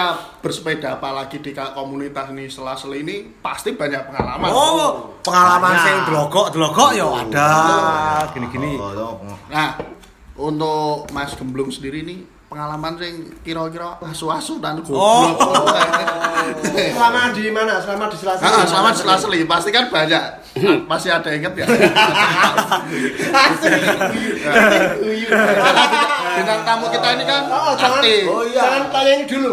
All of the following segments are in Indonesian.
setiap bersepeda apalagi di komunitas ini sela-seli ini pasti banyak pengalaman. Oh, pengalaman Banyak. sing delogok-delogok ya ada. Gini-gini. Nah, untuk Mas Gemblung sendiri nih pengalaman sing kira-kira asu-asu dan goblok. Oh. Selama di mana? Selama di Selasa. Ah, selamat sela-seli pasti kan banyak. Masih ada yang inget ya? Bintang tamu kita ini kan Oh, jangan, aktif. oh, iya. jangan tanya ini dulu.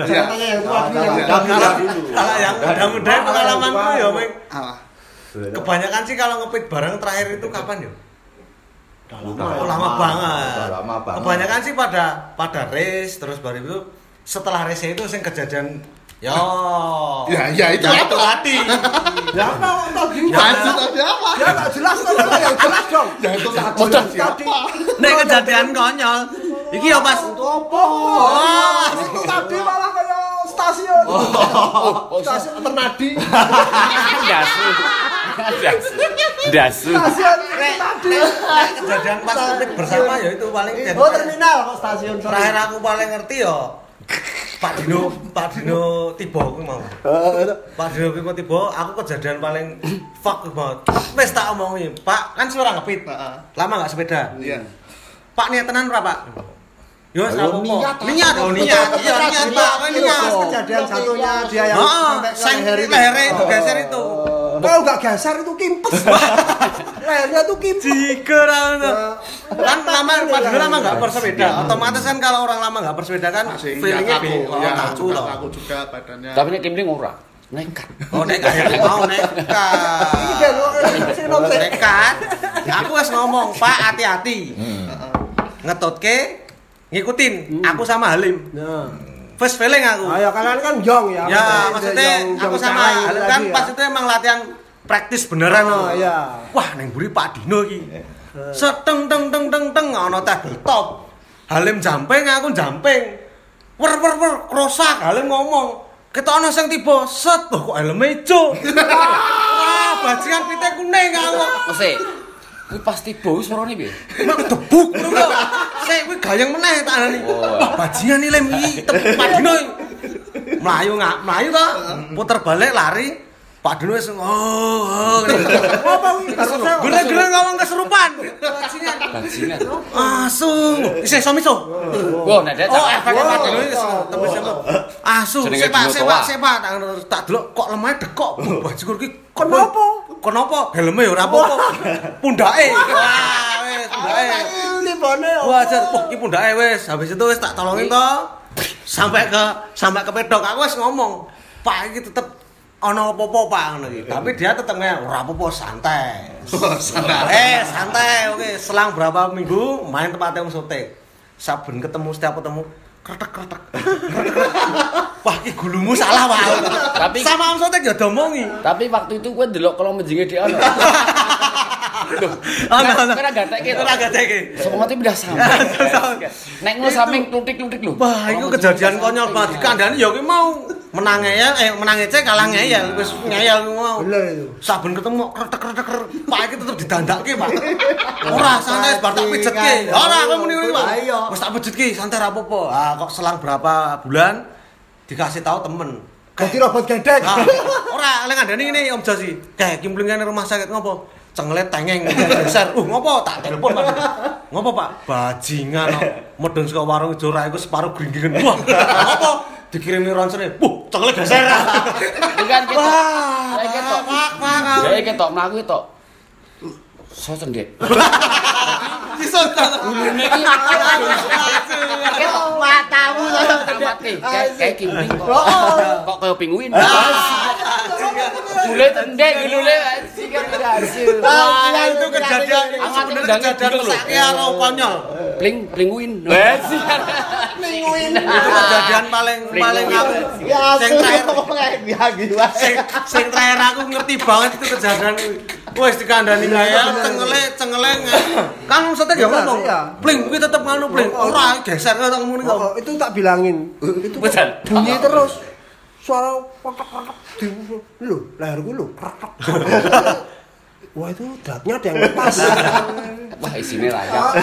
Jangan tanya yang tua dulu. Yang muda Kalau dulu. kalau yang Oh, pengalamanku yang ya. Ming. Ah, Kebanyakan sih kalau ngepit bareng terakhir itu kapan ya? Oh, Udah lama banget. Lama banget. Kebanyakan sih pada pada race terus baru itu setelah race itu sing kejadian yo. Ya, ya, itu Yang apa? hati. Ya apa? Tadi Lanjut tadi apa? Ya nggak jelas kan? Yang jelas dong. Ya itu Oh, tadi. siapa? Nek kejadian konyol. Iki ya pas. Itu apa? Wah. Itu tadi malah kayak stasiun. Oh, Stasiun Ternadi. Dasu. Dasu. Dasu. Stasiun tadi. nek kejadian pas bersama ya itu paling Oh terminal kok stasiun. terakhir aku paling ngerti ya Pak Dino, Pak Dino tiba aku mau. Pak Dino aku tiba, aku kejadian paling fuck banget. Wes tak omongin, Pak kan suara ngepit. Lama nggak sepeda? Iya. Pak niat tenan berapa? Yo wes Ayo, apa niat, Niat, oh niat. Iya niat Pak, niat. Kejadian satunya dia yang sampai leher itu. lehernya itu geser itu. Kalau nggak geser itu kimpes. Lehernya tuh kimpes. Jika itu. Kan lama Dino lama nggak Iya. bersepeda. Otomatis kan kalau orang lama nggak bersepeda kan Masih feelingnya beda. Ya, loh. kaku juga badannya. Tapi nek Kimling ora. Nekat. Oh nek akhirnya mau nekat. Iya, sing nonton. Nekat. Aku wis ngomong, Pak hati-hati. Ngetutke ngikutin aku sama Halim. Nah. First feeling aku. Ayo kalian kan jong ya. Ya, maksudnya aku sama kan pas itu emang latihan praktis beneran. Oh iya. Wah, neng buri Pak Dino iki. Seteng teng teng teng teng ana tabletop. Halim jumping, aku jumping. Wer wer wer krosak Halim ngomong. Kita ana sing tiba, set kok helme ijo. Wah, bajingan pite kuning aku. Mesti. Kuwi pasti bau suarane piye? Mak debuk ngono. Sik kuwi gayeng meneh. Oh. Wah, bajingan iki lem iki tem- Pak Dino. iki. Melayu nggak melayu to. Puter balik lari. Pak Dino wis oh oh. Apa kuwi? Gere-gere ngomong kesurupan. Bajingan. Bajingan. Asu. Isih iso miso. Wah, nek dia Oh, cakap. efeknya Pak Dino iki tembus apa? Asu. Sepak sepak sepak tak delok kok lemah dekok. Bajikur iki Kenapa? Kenapa? Helme ya ora apa-apa. Pundake. Wah, wis pundake. Bone. Wah, jar, wah, iki pundake wis. Habis itu wis tak tolongin to. Sampai ke sampai ke pedok aku wis ngomong, "Pak, iki tetep ana apa-apa, Pak." ngono iki. Tapi dia tetep ngene, "Ora apa-apa, santai." Eh, santai. Oke, selang berapa minggu main tempatnya Om Sote. Saben ketemu setiap ketemu kretek kretek. Wah, iki gulumu salah, Pak. Tapi- sama Om Sote ya domongi. Tapi waktu itu gue delok kalau menjinge di ana. Ana. Kan agak tek Ora gateke. Semuanya udah sama. Nek ngono sampe klutik-klutik lho. Wah, itu kejadian konyol banget. Kandhane ya kuwi mau menang ngeyel, eh menang ngecek kalah ngeyel, wis ngeyel kuwi mau. Bener itu. Saben ketemu kretek-kretek, Pak iki tetep didandake, Pak. Ora santai bar tak pijetke. Ora aku muni kuwi, Pak. Wis tak pijetke, santai ra apa-apa. Ah, kok selang berapa bulan dikasih tahu temen. Jadi robot gedek. Ah, ora lek ngandani ngene Om Josi. Kayak kimplingane rumah sakit ngopo? Cengelet tengeng geser. Uh, ngopo? Tak telepon, Pak. Ngopo, Pak? Bajingan kok. Medun saka warung Jora iku separuh gringgingen. Wah, ngopo? Dikirimi ronsene. Buh, cengelet geser. Bukan ketok. Wah, Ya ketok. Pak, Pak. Ya ketok mlaku ketok. So cendek. Disontak. Gulune iki ketok matamu tamat. Kayak kimling kok. Kok kayak pinguin. Gule cendek gulune sikat berhasil. Wah, itu kejadian. Angkat Sebenarnya kejadian sakit karo konyol. Pling plinguin. Wes sikat. Itu kejadian paling paling aku. Ya, Sing terakhir sing, sing terakhir aku ngerti banget itu kejadian. Wes dikandani gaya cengele cengele nge- kan maksudnya Benar, ngomong. iya. Pling kuwi tetep nganu pling. Ora geser kok tak ngomong Oh, itu tak bilangin. Itu kok bunyi terus. Suara kotak-kotak di lho, leherku lho. wah itu dratnya ada yang lepas. Wah, isine rayap.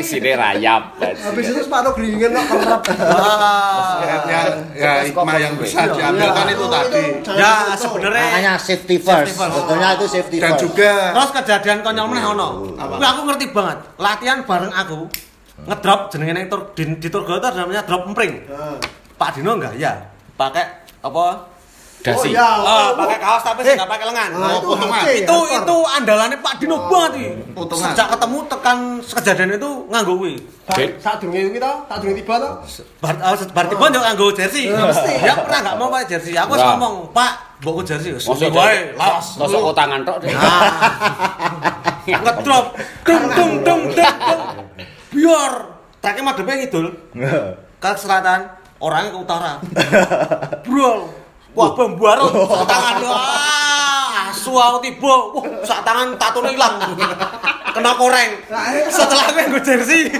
isine rayap. Habis itu sepatu geringan kok kerap. ya, ya, hikmah yang bisa diambil kan itu tadi Ya sebenarnya Makanya safety first. Sebetulnya itu safety dan first. juga Terus kejadian konyol meneh ono. Aku ngerti banget. Latihan bareng aku ngedrop jenenge nang tur di, di Turgo itu namanya drop empring. Pak Dino enggak ya? Pakai apa? Dasi. ya. Ah, pakai kaos tapi Eh. enggak pakai lengan. Nah, itu potongan. HC, itu hardcore. itu andalannya Pak Dino banget iki. Potongan. Sejak ketemu tekan kejadian itu nganggo kuwi. Saat durunge kita, saat durunge tiba to. Bar uh, bar tiba yo nganggo jersey. Ya pernah enggak mau pakai jersey. Aku wis ngomong, "Pak, mbokku jersey wis wae, lawas." Mosok kok tangan tok. Dek. ngedrop dung dung dung dung biar treknya madepnya ngidul ke selatan orangnya ke utara. Bro wah pembuaro sak tangan wah asu aku tiba. Wah sak tangan tatune hilang. Kena koreng. Setelah gue gue jersey.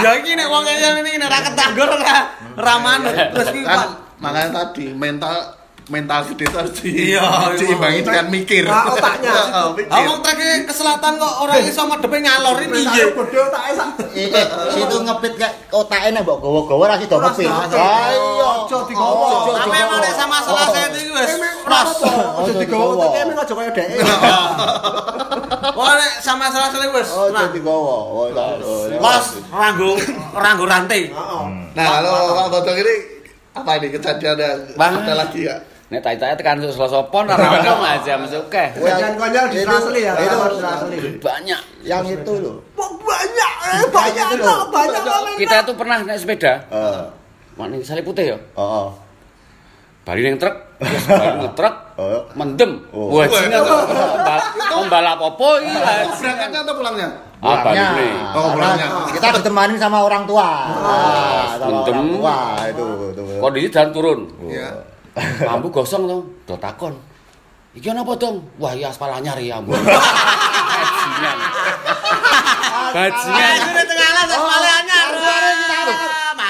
Ya ini nek wong kaya ini nek ra ketanggor ra ra manut. Terus ki kan makanya tadi mental mental gede itu harus di, Iya, diimbangi dengan mikir Nah, otaknya. Heeh, mikir. Awang treknya ke selatan kok orang iso madepe ngalor ini piye Bodoh tak sak. Eh, eh, situ ngepit kayak otaknya nih mbok gowo-gowo ra sido ngepit. Ora sido. Ayo. Ojo digowo. Ojo Tapi digowo. emang nek sama selasa itu wis pros. Ojo digowo otaknya emang aja kaya dhek. Wah nek sama selasa itu wis. Ojo digowo. Oh, oh, Los ranggo ranggo rantai. nah kalau Pak Bodong ini apa ini kejadian yang Bang. ada lagi ya Nek tai-tai tekan Selasa pon ora ono aja masuk ke. Jangan konyol di asli ya. itu asli. Banyak. Yang itu loh. Banyak, eh, banyak banyak kok. Kita tuh pernah naik sepeda. Heeh. Mana salib putih ya? Heeh. Bali ning truk, terus bali ning truk, Oh. mendem. Oh. Wah, tuh. Pembalap apa iki? itu berangkatnya atau pulangnya Ah, bali Pulangnya. nih. Oh, pulangnya. Kita ditemani sama orang tua. Ah, sama orang tua itu. Kondisi jalan turun. ya Lampu gosong dong, do takon. Iki ana apa dong? Wah, iya aspal anyar ya, ampun. Bajingan. Bajingan. Itu di tengah alas malah anyar.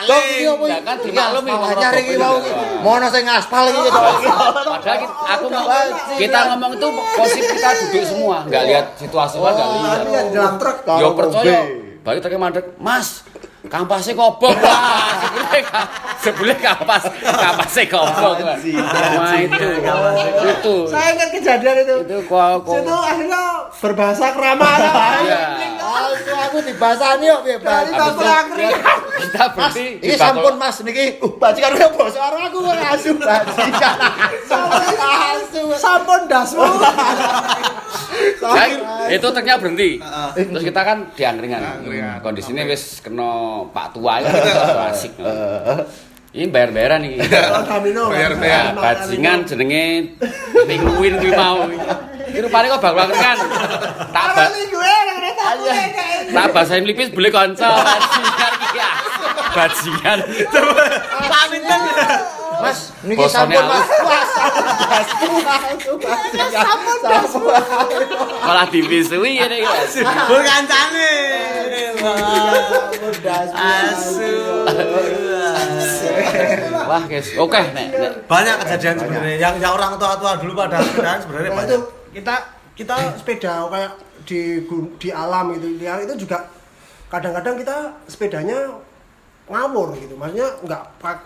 Iki Ya kan dimaklumi Aspal anyar iki mau iki. Mono sing aspal iki gitu. Padahal kita, aku kita ngomong itu posisi kita duduk semua, nggak lihat situasi kan nggak lihat. Dalam truk. Yo percaya, B. balik truknya mandek, Mas, kampasnya kobong ka- sebelumnya kampas, kampasnya kobong wah. Wah itu, itu, Saya ingat kejadian itu. itu kok. Itu akhirnya berbahasa kerama ya. Iya. Aku aku dibasani kok piye. Dari bakul angkring. Kita Mas, berarti ini sampun Mas niki. Uh, bos karo aku kok asu bajingan. Asu. Sampun dasmu. Itu truknya berhenti. Terus kita kan di angkringan. Angkringan. Kondisinya wis kena Pak tua ya, asik. Ini bayar-bayaran nih. Kalau Damino. Bayar, kan. bayar. Ya, bajingan jenenge penguin kuwi mau. Iki rupane kok bakal kan. Tak ba Kali gue kereta aku kayak tak basahin lipis boleh kanca bajingan iki. Bajingan. Paminten. Mas, niki sampun Mas. halus. Wah, sampun sampun. Malah dipisui ngene iki. Mas. Bul kancane. Asu. Wah, guys. Oke, nek nek Banyak kejadian sebenarnya yang yang orang tua-tua dulu pada sepedaan sebenarnya Nah, itu banyak. kita kita sepeda kayak di di alam gitu liar itu juga kadang-kadang kita sepedanya ngawur gitu maksudnya nggak pak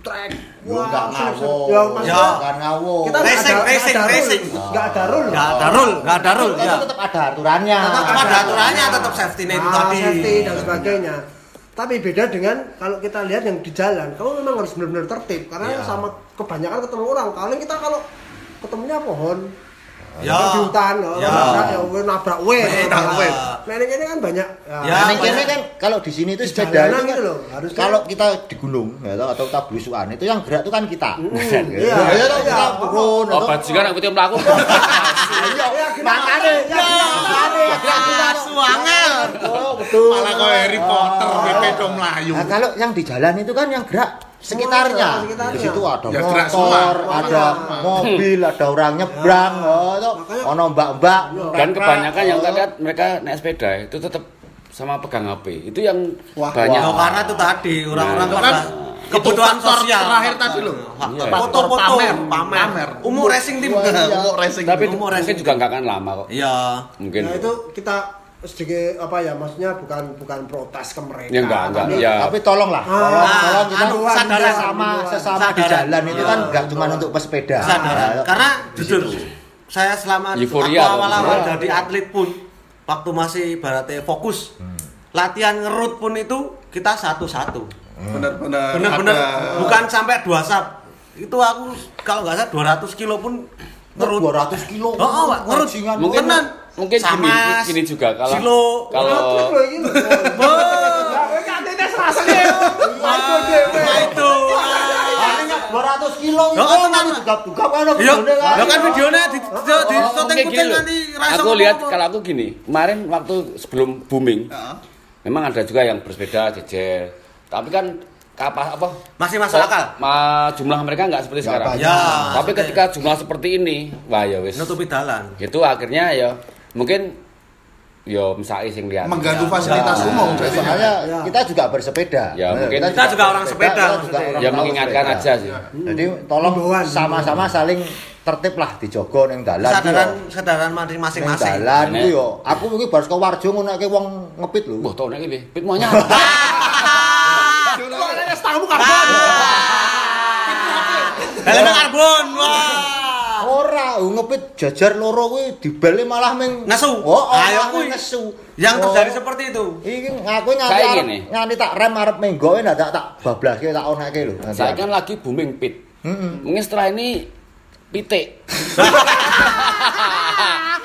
trek nggak selip-selip. ngawur. ya maksudnya Ya. Bukan ngawur. kita Racing, racing, racing. nggak ada rule Enggak ada rule, enggak ada rule Itu ya. tetap ada aturannya. Tetap ada aturannya, tetap safety net Ah, tadi. safety dan sebagainya tapi beda dengan kalau kita lihat yang di jalan kamu memang harus benar-benar tertib karena Iya. sama kebanyakan ketemu orang kalau kita kalau ketemunya pohon Ya. di hutan oh, Ya. nabrak ya nabrak we Nabrak we. nah ini kan banyak Ya. Nah, ini kan kalau di sini itu sepeda itu kan, gitu loh, harusnya. kalau kita di gunung ya, atau kita belusuan itu yang gerak itu kan kita. iya. Ya, ya, toh, kita Iya. turun. oh toh. bajingan aku tiap mlaku. Makanya, gerak kita. Suangel. Oh, betul. malah kau Harry Potter BP dong melayu Nah, kalau yang di jalan itu kan yang gerak sekitarnya. Semua, sekitarnya. Di situ ada Ya, motor, semua. ada mobil, ada orang nyebrang, oh, toh. Makanya- ono mbak-mbak. Dan kebanyakan yang kita lihat mereka naik sepeda itu tetap sama pegang HP. Itu yang Wah, banyak. Ya, karena itu tadi orang-orang Itu pada kan kebutuhan itu sosial. terakhir tadi loh. Iya. Foto-foto, pamer, pamer, pamer. Umur racing team. Wah, iya, umur racing. Tapi itu Umur racing. juga nggak akan lama kok. Iya. Mungkin. Nah itu kita sedikit apa ya maksudnya bukan bukan protes ke mereka. Ya enggak, enggak. tapi- Ya. Tapi tolong lah, tolong, Ah, tolong kita anu, sadaran. sesama sesama di Sadaran. jalan itu kan Iya. enggak cuma untuk pesepeda. Nah, Karena jujur saya selama Euforia waktu awal-awal tuh. jadi atlet pun waktu masih ibaratnya fokus latihan ngerut pun itu kita satu-satu. Benar-benar. Bener-bener ada- bukan sampai dua sap. Itu aku kalau nggak salah 200 kilo pun ngerut. 200 kilo. Oh, oh, ngerut. Mungkin Tenan. Mungkin gini, Sama gini juga kalau silo. kalau katene serasa ya. Nah, itu. Artinya 200 kilo itu kan tenan. dugap-dugap kan videonya kan. lo kan videonya di di, syuting kucing nanti Aku lihat kalau aku gini, kemarin waktu sebelum booming, Heeh. memang ada juga yang bersepeda jejer. Tapi kan kapas apa? masih masuk akal. Ma, jumlah mereka nggak seperti sekarang. Ya, Tapi ketika jumlah seperti ini, wah ya wis. nutupi dalan. Itu akhirnya ya mungkin yo misalnya sing lihat. mengganggu Ya. fasilitas Ya. umum Nah, jadinya. Soalnya Ya. kita juga bersepeda. Ya, Nah, mungkin kita juga orang sepeda, kita juga orang Ya mengingatkan sepeda. aja sih. Jadi tolong sama-sama saling tertib lah dijogo ning dalan. Yo. kesadaran Ning masing-masing. dalan Nek. ku yo. Aku iki baru ke Warjo ngono nek wong ngepit lho. Wah, tau nek iki, pit monyet. Setangmu karbon. Helmnya karbon. Wah. Ora, oh, ngepit jajar loro kuwi dibeli malah meng Nesu. Oh, oh Ayo kuwi. nesu. Yang Oh. terjadi seperti itu. Iki ngaku nganti nganti tak rem arep menggoe ndak tak tak bablaske tak onake lho. Saya kan lagi booming pit. Mm-mm. Mungkin setelah ini pitik.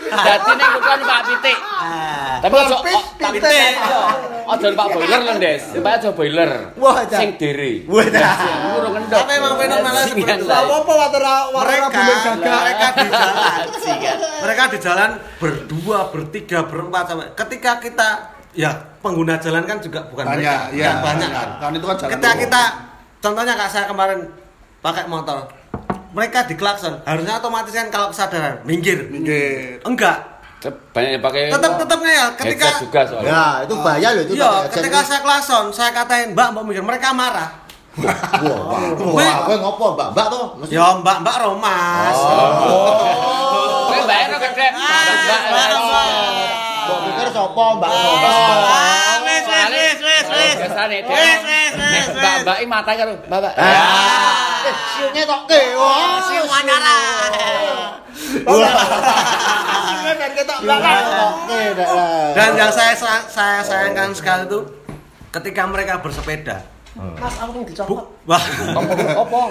Jadi nek bukan Pak Pitik. Tapi ojo oh, tapi pitik. ojo Pak boiler lho, Des. Pak aja boiler. Sing diri. Wah, Cak. Urung ngendok. Tapi emang fenomena seperti itu. yang lain. Apa watera watera mereka di jalan mereka di jalan berdua bertiga berempat sampai ketika kita ya pengguna jalan kan juga bukan Banyak, mereka yang banyak kan Kan itu kan jalan ketika kita contohnya kak saya kemarin pakai motor mereka di klakson. Harusnya otomatis kan kalau kesadaran minggir. Minggir. enggak. Banyak yang pakai tetap tetap ngeyel. Ketika juga soalnya. Ya, itu bahaya loh itu iya ketika saya klakson saya katain mbak mbak minggir. Mereka marah. Wah, wah, wah, ngopo, Mbak? Mbak? Mesti ya mbak mbak romas. Kowe bayar kok gede. Mbok pikir sapa, Mbak? Ah, Biasane Wes, wes, wes, wes. Mbak-mbak iki mata karo Mbak. Ah, eh, siunya tok ke. Wah, si wanyara Siunya ketok tok ke dak lah. Dan yang saya saya sayangkan sekali itu ketika mereka bersepeda. Mas aku pengen dicopot. Bu- Wah, Apa?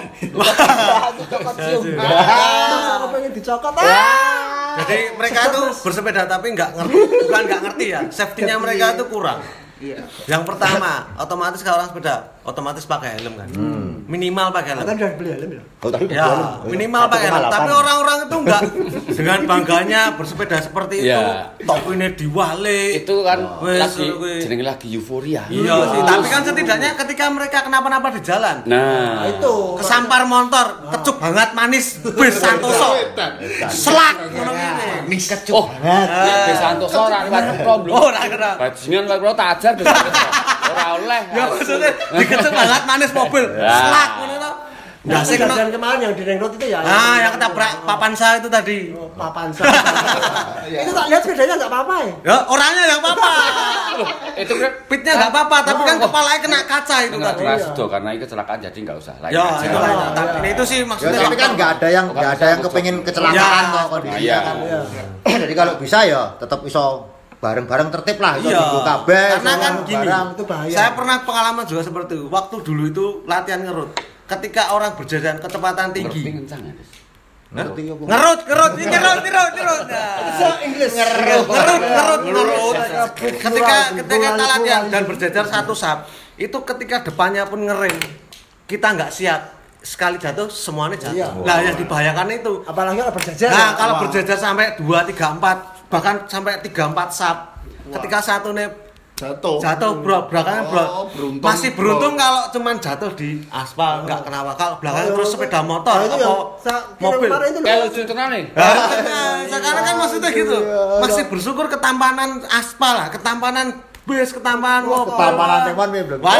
Sium. Mas aku pengen dicopot. Ah. jadi mereka itu bersepeda tapi nggak ngerti, bukan nggak ngerti ya, safety-nya mereka itu kurang. Iya. Yang pertama, otomatis kalau orang sepeda, otomatis pakai helm kan. Minimal pakai helm. Kan udah beli helm ya. Oh, tadi Ya, minimal pakai helm. Tapi orang-orang itu enggak dengan bangganya bersepeda seperti itu. Ya. Topinya diwale. Itu kan Wes, lagi jenenge lagi euforia. Iya sih, tapi kan setidaknya ketika mereka kenapa-napa di jalan, Nah, Itu. kesampar motor, kecup banget manis, bis Santoso, selak, ngono ngene. Nis kecup Oh, banget. Nek Santoso ora liwat problem. Oh, ora kena. Bajingan kok kula tak ajar Des Santoso. Ora oleh. Ya maksudnya dikecup banget manis mobil, Ya. selak ngono to. Nah, sih kena. kejadian kemarin yang di ring road itu ya. Nah, yang ketabrak papan saya itu tadi. Oh, papan saya. Itu tak lihat sepedanya nggak apa-apa ya. Ya, orangnya enggak apa-apa. Itu kan Pitnya enggak apa-apa, tapi kan kepalanya kena kaca itu Enggak tadi. keras tuh karena itu kecelakaan jadi enggak usah. Lain Ya, aja. itu lain. Tapi itu sih Ya, maksudnya tapi kan nggak ada yang nggak ada yang kepengin kecelakaan Ya. kok kondisinya Iya. kan. Iya. Jadi kalau bisa ya tetap iso bareng-bareng tertib lah, Iya. kabeh, Karena kan gini, bareng. itu bahaya. Saya pernah pengalaman juga seperti itu. Waktu dulu itu latihan ngerut. Ketika orang berjalan kecepatan tinggi. ya, apa? Ngerut, ngerut, ngerut, ngerut, ngerut. Nah. Inggris. Ngerut, ngerut, ngerut, ngerut. Ketika ketika kita latihan dan berjajar satu sap, itu ketika depannya pun ngering, kita nggak siap. Sekali jatuh semuanya jatuh. Iya. Nah, yang dibahayakan itu. Apalagi kalau berjajar. Nah, kalau berjajar sampai 2 3 4 bahkan sampai 3 4 sap. Ketika satu nih Jatuh. jatuh bro belakangnya bro Oh, beruntung, masih beruntung bro. kalau cuman jatuh di aspal nggak kenapa kalau belakangnya Oh, terus sepeda motor Nah, itu atau mobil itu. Kayak lucu tenan nih. Nah, sekarang kan maksudnya gitu masih bersyukur ketampanan aspal lah ketampanan Bis ketampanan wong. Tampanan teman piye, Bro? Wah.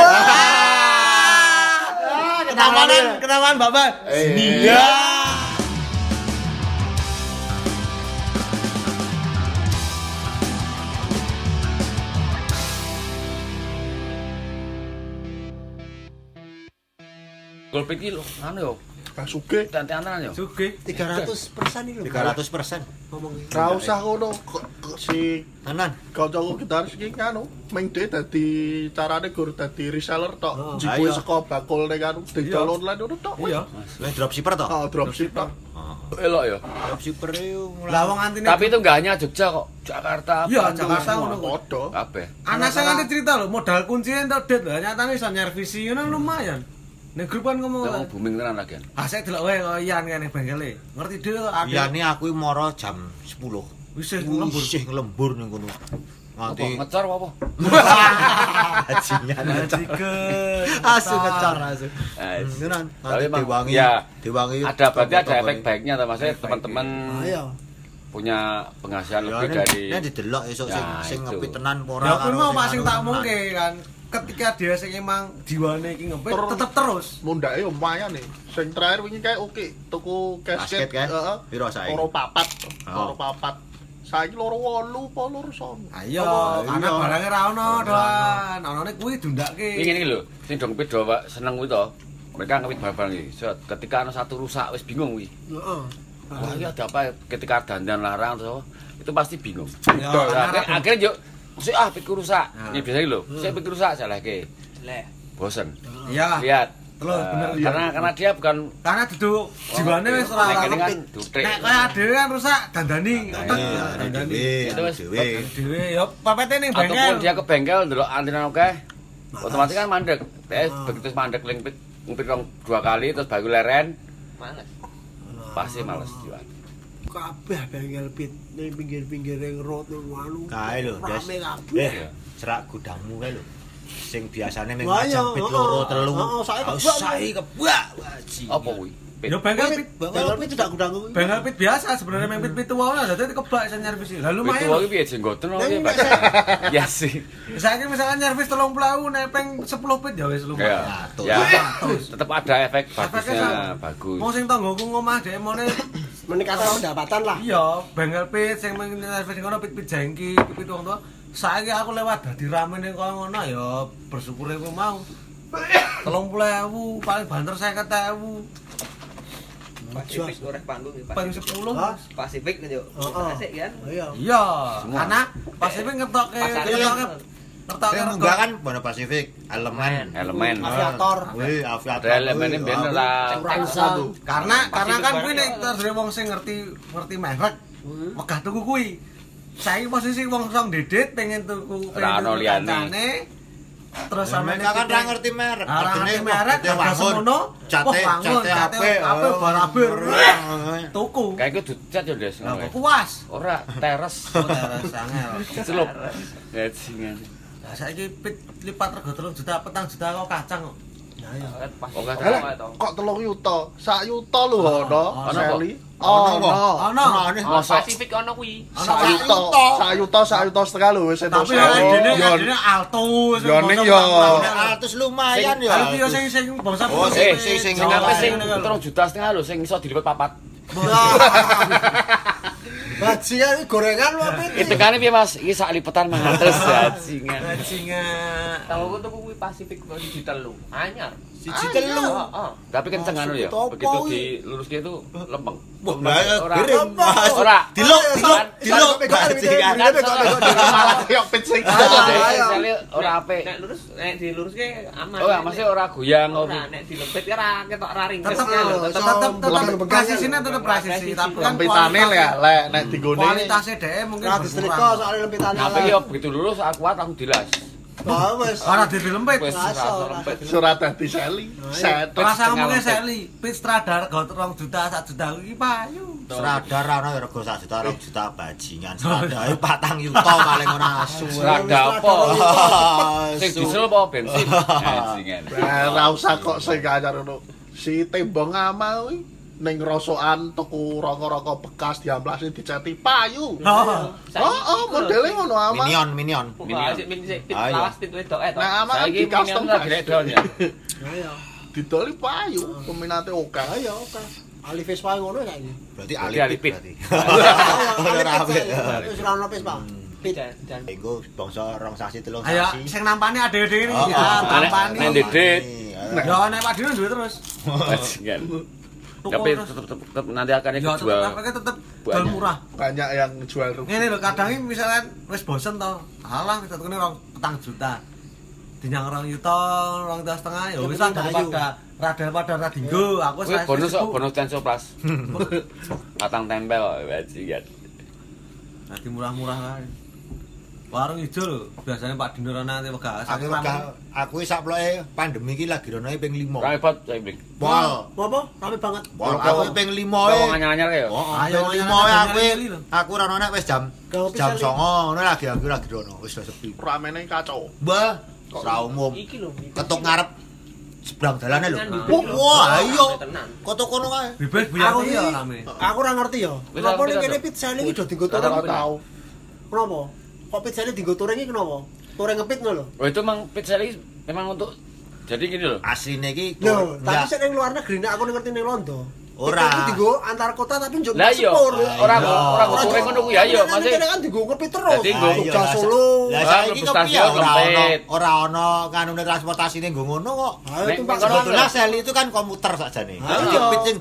Ketampanan, ketampanan Bapak. Iya. Golpit iki lho, anu yo, Kang Sugih. tantenan yo. Sugih. 300% ini lho. 300%. ngomongnya. Ra usah ngono. Si Tenan. kancaku gitaris iki anu, ming dhe dadi carane gur dadi reseller tok. Oh. Ayo. saka bakul ning anu, didol online ngono tok. Iya. Lah dropshipper to? Oh, dropship tok. Elok yo. Dropshipper itu mulai. Lah wong antine Tapi itu enggak hanya Jogja kok, Jakarta. Iya, Bandung, Jakarta ngono kok. Padha. Kabeh. Anak saya nanti cerita loh, modal kuncinya entuk det lah, nyatane iso nyervisi ngono lumayan. Ning grup kan ngomong Lah booming tenan lagi. Ah saya delok wae kok Ian kan ning bengkele. Ngerti dhewe kok Iya ada. nih aku moro jam 10. Wis wis lembur. Wis nglembur ning kono. Apa Nganti ngecor apa? bajingan ngecor. Asu ngecor asu. Eh, Tenan. Tapi diwangi. ya, Diwangi. Ada berarti ada efek baiknya atau maksudnya teman-teman Ah, iya. punya penghasilan Ya, lebih ini- dari ini didelok esuk sing Nah, sing ngepit tenan ora. Ya aku karo mau sing masing anu tak mungke kan ketika dia sing emang jiwane iki ngepit Ter- tetep terus. Mundake yo lumayan nih. Sing terakhir wingi kae oke, tuku Basket casket. kae? Heeh. Piro saiki? Loro papat. Oh. Loro papat. Saiki loro wolu apa loro songo? Ayo, Apa? karena Iya. barangnya ra ono doan. Onone kuwi dundake. Ini ini lho, sing dong ngepit do Pak, seneng kuwi to. Mereka ngepit barang iki. Ketika ana satu rusak wis bingung kuwi. Heeh. Wah, ini ada apa? Ketika dandan larang atau itu pasti bingung. Ya, akhirnya yuk, si ah pikir rusak. Nah. Ini biasanya lho, saya pikir rusak salah ke. Bosen. Iya. Lihat. Terus, Eh, bener. karena karena dia bukan Karena duduk jiwane wis ora Nek ora ini kan. Nek kaya dhewe kan rusak dandani. Iya, Dandani. dhewe, Itu wis- dhewe. Ya papete ning bengkel. ataupun dia ke bengkel delok antrian oke. Otomatis kan mandek. Eh Ah. begitu mandek lingpit ngepit rong dua kali terus baru leren. Pasti males jual. Kabeh bengkel pit ning pinggir-pinggir ring road ning anu. Kae lho, Des. Rame kabeh. Eh, serak gudangmu kae lho. Sing biasane iya, macam pit heeh. loro telu. Heeh, saiki Oh, kebak. saiki. Apa kuwi? Pit. Ya bengkel pit. Bengkel pit tidak gudang kuwi. Bengkel pit biasa sebenarnya main pit-pit tuwa lah dadi kebak iso nyervis. Lah lumayan. lagi piye jenggoten ini Pak. saya- Ya sih. Misalnya misalkan nyervis 30.000 nek peng 10 pit ya wis Ya, lumayan. ya. Tetap ada efek bagusnya, bagus. Mau sing tanggoku ngomah dhek mone Meningkatkan pendapatan lah. iya bengkel pit sing main nyervis ngono pit-pit jengki, pit wong tua. Saiki aku lewat dadi rame ning kono ngono ya bersyukur aku mau. 30.000 paling banter 50.000. Pasifik ora panggung ya, Pasifik. 10. Hah? Pasifik kan yo. Heeh. Iya. Iya, Semua. karena Pasifik ngetoke Pasarnya kan- rego. munggah kan Bono Pasifik, elemen. Elemen. Aviator. Wih, aviator. Ada elemen ini bener lah. Karena karena kan kuwi nek terus wong sing ngerti ngerti merek, megah tuku kuwi. Saiki posisi wong song dedet pengen tuku ono tuku kancane, Terus Ya, sampe mereka kan ra ngerti merek. Ah, ra Artine, ngerti merek, harga semono. Cate, cate apik, oh, barabir. tuku. Kayak itu cat ya, Des. Kok puas. Ora teres. Oh, teres angel. Celup. Bajingan. Lah saiki pit lipat rego 3 juta, petang juta kok kacang kok. Ya ya. Oh, tahu. kok telung yuta? Sak yuta lho ono. ono. Ono, Ono. Ono. Pasifik ono kuwi. Sak yuta, sak yuta, sak yuta setengah lho wis entuk Tapi dene Yo, dene Altus. yo ning yo. Atus lumayan ya. Tapi yo sing sing bangsa Oh, sing- sing- sing apa sing Ngono. terus juta setengah lho sing iso dilipat papat. Bajingan gorengan apa itu? Itu kan piye Mas? Iki sak lipetan 500 bajingan. Bajingan. Tahu tuku kuwi Pasifik kok digital lu. Anyar. Siji telu. Tapi kenceng anu ya. Begitu kuwi. dilurusnya itu lempeng. Wah, gering. Ora. Diluk. Sok, pegang, Bajingan. malah ayo. Sale ora apik. Nek lurus nek diluruske aman. Oh, ya, maksudnya ora goyang ora ngopi. nek dilempit ya ora ketok ora ringkes. Tetep ya, tetep tetep Begang- tetep presisi tapi kan Lempitane lek lek nek digone. kualitasnya deh mungkin Ora disetrika soalnya lempitannya. Tapi yo begitu lurus aku kuat aku dilas. Wah, wis. Ora di lempit. Wis Rasa, rasa rasa. lempet. Surat dadi seli. Rasa ngomongnya lempit. Seli, pit stradar got 2 juta 1 juta iki payu. Seradar ana ya rego 1 juta 2 juta bajingan. Seradar ae patang yuta paling ora asu. Serada apa? Sing diesel apa bensin? Bajingan. Nah, Ora usah kok sing anyar ngono. Si tembong amal kuwi ning rosokan tuku rokok-rokok bekas diamplasin diceti payu. Oh. Oh, oh, modele ngono amat. Minion, minion. Minion. Pit Ayo. lawas pit wedok eh to. Nah, amat Saiki di custom minion lagi price. redon ya. Ayo. Didoli payu, peminate oke. Ayo, oke. Ali Vespa ngono ya ini. Berarti alipit alipit. berarti. Ayo, Ora Ali apik. Wis ora ono Vespa. Pit. Dan dan Engko bangsa rong sasi telung Ayo, sasi. sing nampani ade-ade ini. Oh, Ya, oh. tampani. Nek Dedet. Ya, nek Pak Dino duwe terus. Tapi terus. tetep tetep tetep nanti akannya Ya, tetep tetep Banyak. jual murah. Banyak yang jual rugi. Ngene lho, kadang iki misalkan wis bosen to. Alah, kita tukune rong petang juta. Dinyang rong yuta, rong juta setengah ya Ya, wis lah daripada rada pada radinggo. Aku saya bonus kok, bonus tenso plus. Patang tempel bajingan. Dadi murah-murah kae. Warung ijo lho, biasanya Pak Dino rono nanti wegas. Aku wegah aku wis saploke pandemi iki lagi ronoe ping 5. Rame banget saya beli. Pol. Apa? Rame banget. Pol aku ping 5 e. Wong anyar-anyar ya. Ayo, 5 e aku. ayo. Aku rono nek wis jam jam 09 ngono lagi aku lagi rono wis udah sepi. Ramene kacau. Mbah, ora umum. iki. Ketuk ngarep seberang dalane lho. Wah, iya. Kotok kono kae. Bibit Aku buyati ya iki rame. aku ora ngerti ya. Aku ning kene sale iki do? Ora tahu. Kenapa? Kok dienggo turun iki kenapa? Turun ngepit ngono lho. Oh itu emang pizza ini memang untuk jadi gini loh. Asline iki Lho, tapi ya, sik ning luar negeri nek aku ngerti ning Londo. Ora. Itu dienggo antar kota tapi njuk Lah iya, sepur. orang Iya. orang sore ngono kuwi ya yo, Tapi masih kene kan dienggo ngepit terus. Dadi nggo- Jogja lah, Solo. Lah Ah, saiki mlebu kok piye stasiun ora ono ora ono kanune transportasine nggo ngono kok. Tumpang nek kono- Sebetulnya seli itu kan komuter sakjane. Ah, Jadi iya. jepit sing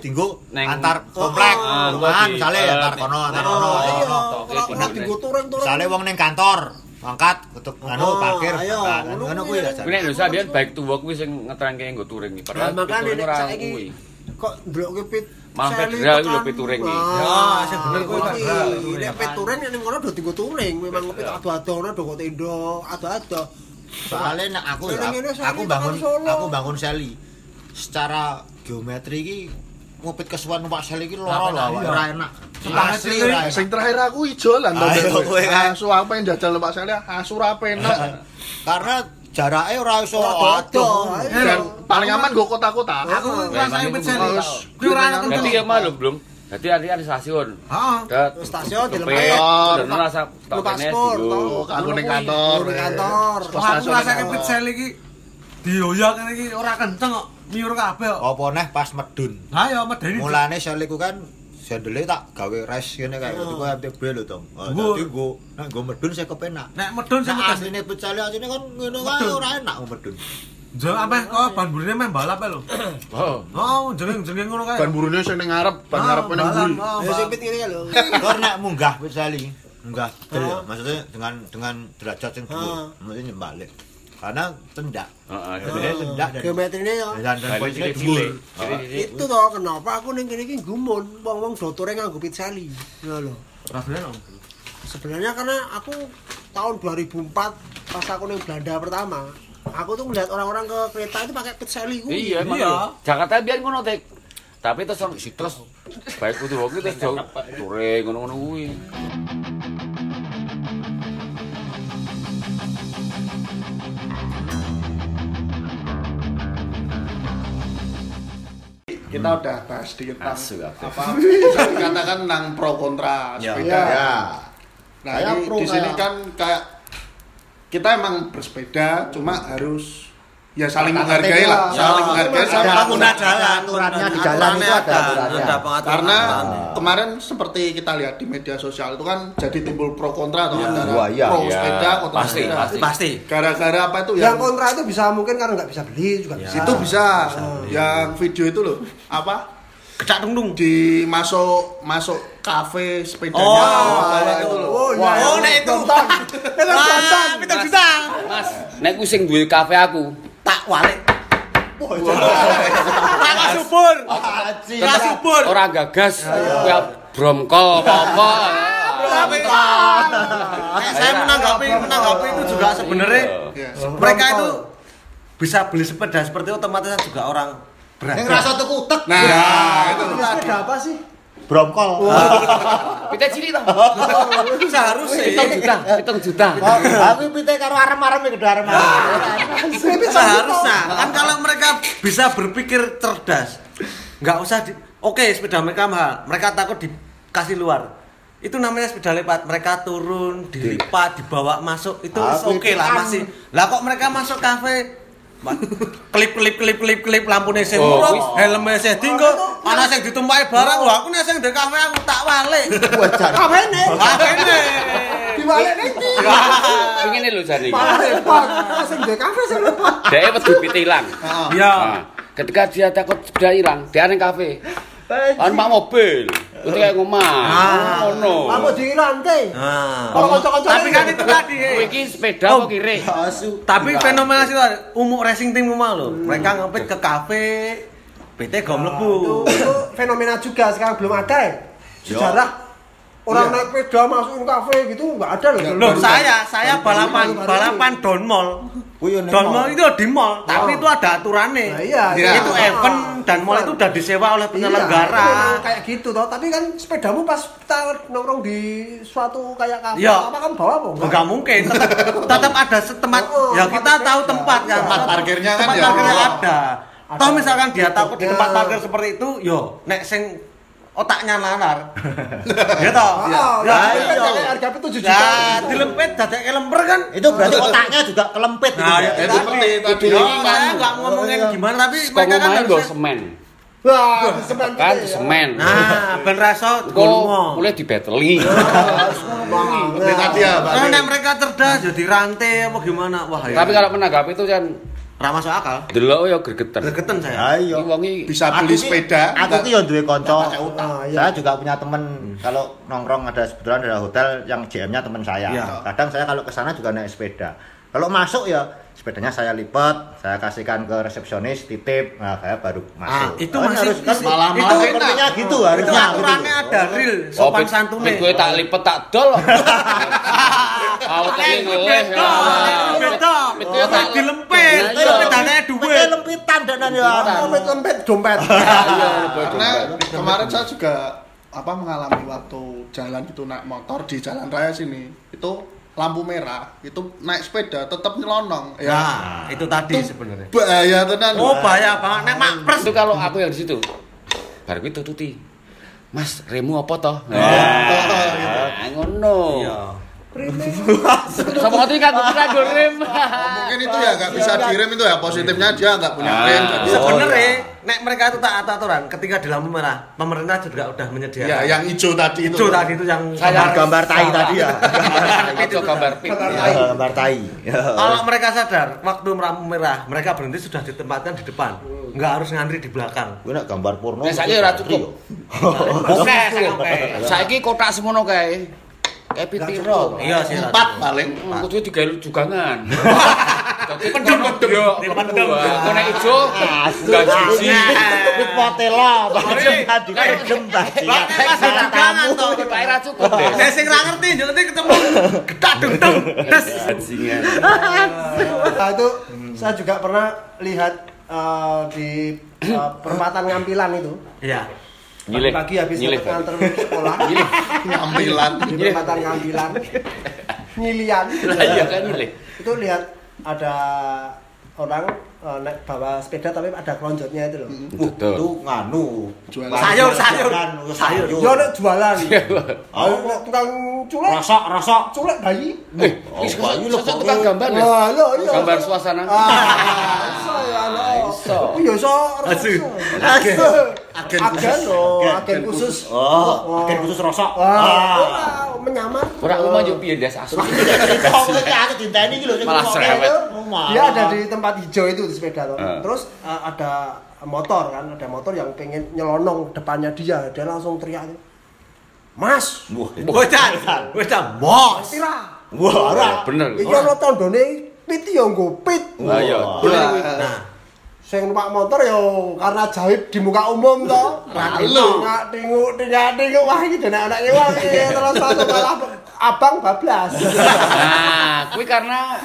Neng- antar komplek, Ah, perumahan, di- misale antar kono, antar kono. Iya. Ora ora dienggo turun-turun. Misale wong ning kantor, mangkat untuk anu Oh, parkir, ayo. mangkat. Ngono kuwi ya. sakjane. Kuwi nek Indonesia biyen baik tuwa kuwi sing ngetrengke nggo touring iki. Nah, Padahal makane touring nek ora saiki kok ndelokke pit Malah federal iki lho tekan- pit touring iki. Ah, Ya, sing bener kuwi federal. Nek pit touring ning kono do dienggo touring, memang ngepit ado-ado ngono do kok tendo, ado-ado. Soale nek aku Nek seli aku bangun Solo. aku bangun seli. Secara geometri iki ngopit kesuwen numpak seli iki loro lho, awake, ora enak. Asli. Sing terakhir aku ijo kowe kan. Asu apa yang jajal lemak saya asu ra penak. Karena jaraknya ora iso adoh. adoh. Dan paling aman go kota-kota. Aku sale. Terus, Kuwi ora ana ya mah lho belum. Jadi ada ada stasiun. Heeh. Stasiun di lepet, lemah. dan rasa Lu paspor, dinggo. tau. Aku ning kantor. Ning kantor. Aku pit sale iki dioyak ngene iki ora kenceng kok. Miur kabeh kok. Apa neh pas medun. Ha ya medeni. Mulane seli ku kan sandele tak gawe res ngene kae. Dadi koyo MTB lho. Oh, Dhuwur. Dadi go nek go medun saya kepenak. Nek medun sing asline pecale asline kan ngono kae ora enak medun. Jo apa kok ban burine main balap lho. Oh, Oh, jengeng-jengeng ngono kae. Ban burune sing ning ngarep, ban Ah, ngarep ning mburi. oh, Ya sing pit ngene ya lho. Kor nek munggah pecale munggah Ah. ya. maksudnya dengan dengan derajat yang dhuwur. Maksudnya nyembalik. Karena tendak. heeh. Jadi tendak dan Geometrine ya. dan dhuwur. Cilik-cilik. Itu toh kenapa aku ning kene iki gumun wong-wong do touring nganggo pit sale. Ya lho. Sebenarnya karena aku tahun 2004 pas aku ning Belanda pertama, aku tuh melihat orang-orang ke kereta itu pakai pit sale kuwi. Iya, emang Iya. iya. Jakarta biar ngono tek. Tapi terus terus baik kudu wong terus jauh touring ngono-ngono kuwi. Kita udah bahas sedikit tentang Asu, apa? dikatakan tentang pro kontra Ya. sepeda. Ya. Nah, Saya ini pro di sini kayak- kan kayak kita emang bersepeda, cuma harus ya saling menghargai lah, Ya, saling menghargai ada sama pengguna jalan. aturannya di jalan itu ada aturannya. Karena kemarin seperti kita lihat di media sosial itu kan jadi timbul pro kontra atau antara Wah, iya. pro Iya, sepeda kontra pasti, sepeda. pasti. pasti. Gara-gara apa itu Yang kontra itu bisa mungkin karena nggak bisa beli juga bisa. itu bisa. Yang video itu loh, apa? Kecak dung Di masuk masuk kafe sepedanya Oh, bawa itu loh. Oh, iya. Wah, Oh, nek itu. Wah, pitung juta. Mas, nek ku sing duwe kafe aku, Tak walik. Tak subur. Tak subur. ora gagas ya bromkol apa-apa. Tapi saya menanggapi menanggapi itu juga sebenarnya Iya. mereka itu bisa beli sepeda seperti itu otomatis juga orang Yang beragam. rasa tuku utek. Nah, itu. Punya sepeda apa sih? Bromkol. Pita cilik to. Seharusnya Hitung juta, hitung juta. Aku pite karo arem-arem iki gede arem-arem. seharusnya kan kalau mereka bisa berpikir cerdas nggak usah di Oke, sepeda mereka mahal. Mereka takut dikasih luar. Itu namanya sepeda lipat. Mereka turun, dilipat, dibawa masuk. Itu Aku oke itu lah masih. Lah kok mereka masuk kafe klip klip klip klip klip lampune sing Oh, murah, helme sing dinggo, ana sing ditumpaki barang. Wah, aku nek sing ndek kafe aku tak walik. Apa ini? Kafene. Diwalik iki. Ngene lho jare. Malah repot. Sing di kafe sing repot. Dhek wedi pitilang. Iya. Nah, ketika dia takut sepeda hilang, dia ning kafe. Kan pak mobil. Itu kayak ngomah. Ah. Ngono. Apa di rantai? Nah. Kalau kanca-kanca Tapi kan itu tadi. Eh. iki sepeda apa kiri? Tapi fenomena sih umum racing team rumah loh. Mereka ngepit ke kafe, PT gom Itu, lebu. itu fenomena juga sekarang belum ada ya. Sejarah orang naik sepeda masukin kafe gitu nggak ada loh. Loh saya saya balapan balapan down mall. Oh, iya, Down mall. itu di mall, tapi itu ada aturannya. Nah, iya, iya. Itu event dan mall itu udah disewa oleh Iya, penyelenggara. kayak gitu toh. Tapi kan sepedamu pas kita nongkrong di suatu kayak kafe Iya. apa kan bawa apa? Enggak mungkin, tetap, tetap ada setempat. Oh, ya tempat kita tahu tempat kan. Tempat parkirnya kan tempat ya. parkirnya ada. Toh misalkan dia takut di tempat Ya. parkir seperti itu, yo nek sing otaknya lanar. ya toh. Oh, Ya, ya, iya. harga itu 7 juta. Ya, dilempit dadek lemper kan. Itu berarti otaknya juga kelempit Nah, gitu. ya, Itu seperti tadi. Yo, saya enggak ngomongin gimana tapi Kok mereka kan harusnya semen. Wah, semen Kan gitu ya. semen. Nah, ben raso golongo. mulai di battle Seperti tadi ya, Pak. Karena mereka cerdas jadi rantai apa gimana? Wah, ya. Tapi kalau menanggapi itu kan ra masuk akal. delok ya gregetan. Gregetan saya. Ayo. Iki wong iki Bisa beli sepeda. Aku ki yo duwe kanca. Ah, iya. Saya juga punya teman kalau nongkrong ada kebetulan ada hotel yang JM-nya teman saya. Iya. Kadang saya kalau ke sana juga naik sepeda. Kalau masuk ya sepedanya saya lipat, saya kasihkan ke resepsionis, titip, nah saya baru Ah, masuk. itu Kan masih harus kan malah- itu sepertinya gitu itu harusnya. aturannya gitu. ada real Oh, sopan pit- santune. pit kowe tak lipet tak dol. Ngeleh. Beda, beda. Pit kowe tak dilempit, Nah, iya. Pakai duit. lempitan dan ya. Lempet-lempet dompet. Iya, Karena kemarin saya juga apa mengalami waktu jalan gitu naik motor di jalan raya sini itu lampu merah itu naik sepeda tetap nyelonong ya Nah, itu tadi sebenarnya. bahaya tenan Oh, bahaya banget nek makpres. Itu kalau aku yang di situ. Bar kuwi tututi. Mas, remu apa toh? Oh. Nah, ngono. Iya. Sama ngerti kan aku rem. mungkin itu ya nggak bisa direm itu ya positifnya dia nggak punya Ah. rem jadi Sebenarnya nek mereka itu tak aturan ketika di lampu merah, pemerintah juga udah menyediakan. ya yang hijau tadi itu Hijau tadi itu yang Saya- Gambar tai tadi ya. Itu gambar pit. Gambar tai. Kalau mereka sadar, waktu lampu merah, mereka berhenti sudah ditempatkan di depan. Nggak harus ngantri di belakang. Gue nak gambar porno. Saiki ora cukup. Oke, oke. Saiki kotak semono kae. Kayak pitiro. Iya sih. empat paling kudu digawe jugangan. Pendem, pendem. Yo, Pendem. Nek ijo enggak siji. Wit potela, tadi tadi. Jugangan cukup sing ra ngerti, nanti ketemu Des. Bajingan. Nah, itu saya juga pernah lihat eh, di eh, perempatan ngampilan itu. Iya. Nyilih. Pagi habis Nyilih. nganter sekolah. ngambilan Di perempatan ngampilan. Nyilian. Lah iya kan nyilih. Itu lihat ada orang eh, naik bawa sepeda tapi ada kelonjotnya itu loh. Betul. Itu nganu. Jualan. Sayur, sayur. Sayur. Dia ada jualan. Oh. Oh, nek tukang culek, Rosok, rosok. culek bayi. Eh, Oh, wis bayu lho kok. tukang gambar. Lah, iya, iya. Gambar suasana. Ah, iso ya, no. Iso. Oh, iya, iso. Asu. Agen. Khusus. Agen. khusus. Oh, agen khusus rosok. Wah, ora, menyamar. Ora omah yo piye ndas asu. Kok aku dinteni iki lho sing Malah. Oh, Dia ada di tempat hijau itu di sepeda tuh. Eh. Terus uh, ada motor kan, ada motor yang pengen nyelonong depannya dia. Dia langsung teriak Mas, Wah, Bocah, bocah, bos. tira. Wah, ora. Bener. Iki ana tandane pit ya nggo pit. Lah iya. Nah, Sing numpak motor ya karena jahit di muka umum toh. Lalu. Nggak tinguk tinggal tinguk wah iki dene anak wah iki terus satu malah abang bablas. Nah, kuwi karena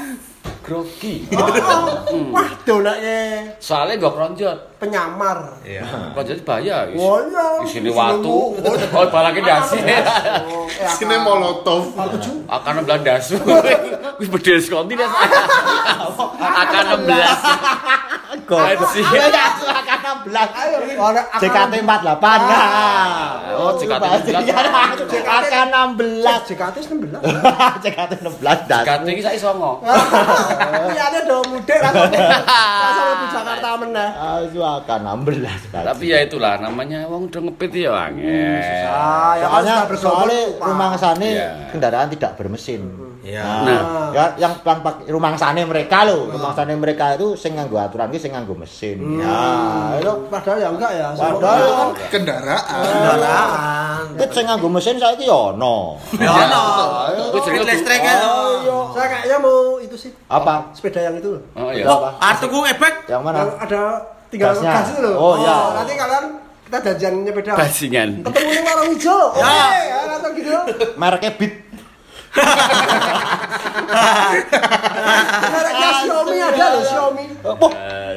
grogi. Oh, Wah, donake Soalnya gak kronjot. Penyamar. iya. Kronjot bahaya. wis. Oh iya. Isine watu. Oh, balake dasi. Oh, eh, sini molotov? Akan 16. Wis bedel sekonti dah. Akan 16. Gaji. Ya, akan Ayo, ora akan- JKT 48. Nah. Oh, JKT 48. JKT 16. JKT 16. JKT 16 dan. Gat iki saiki songo. Iya ada dong mudik lah. Masa lebih Jakarta meneh. Asu akan 16. Tapi ya itulah namanya wong udah ngepit ya angel. Ah, ya Soalnya, sudah bergabung, soalnya Pak. rumah sana Iya. kendaraan tidak bermesin. Iya. Nah. ya, yang yang pak- rumah sana mereka loh, rumah sana mereka itu sing nganggo aturan ki sing nganggo mesin. Ya, itu Padahal ya enggak ya. Padahal Itu kan kendaraan. kendaraan. Kit sing nganggo mesin saiki ya ono. Ya ono. Kuwi jenenge Kuwi listrik ya. Saya kayaknya mau itu sih. Apa? Sepeda yang itu loh. Oh iya. Apa? Artuku ebek. Yang mana? Yang ada tinggal Gasnya. gas itu loh. Oh, iya. Nanti kalian kita jajan nyepeda. Bajingan. Ketemu di warung hijau. Ya. Oke, ya langsung gitu. Mereknya Beat. Mereknya Xiaomi ada loh, Xiaomi.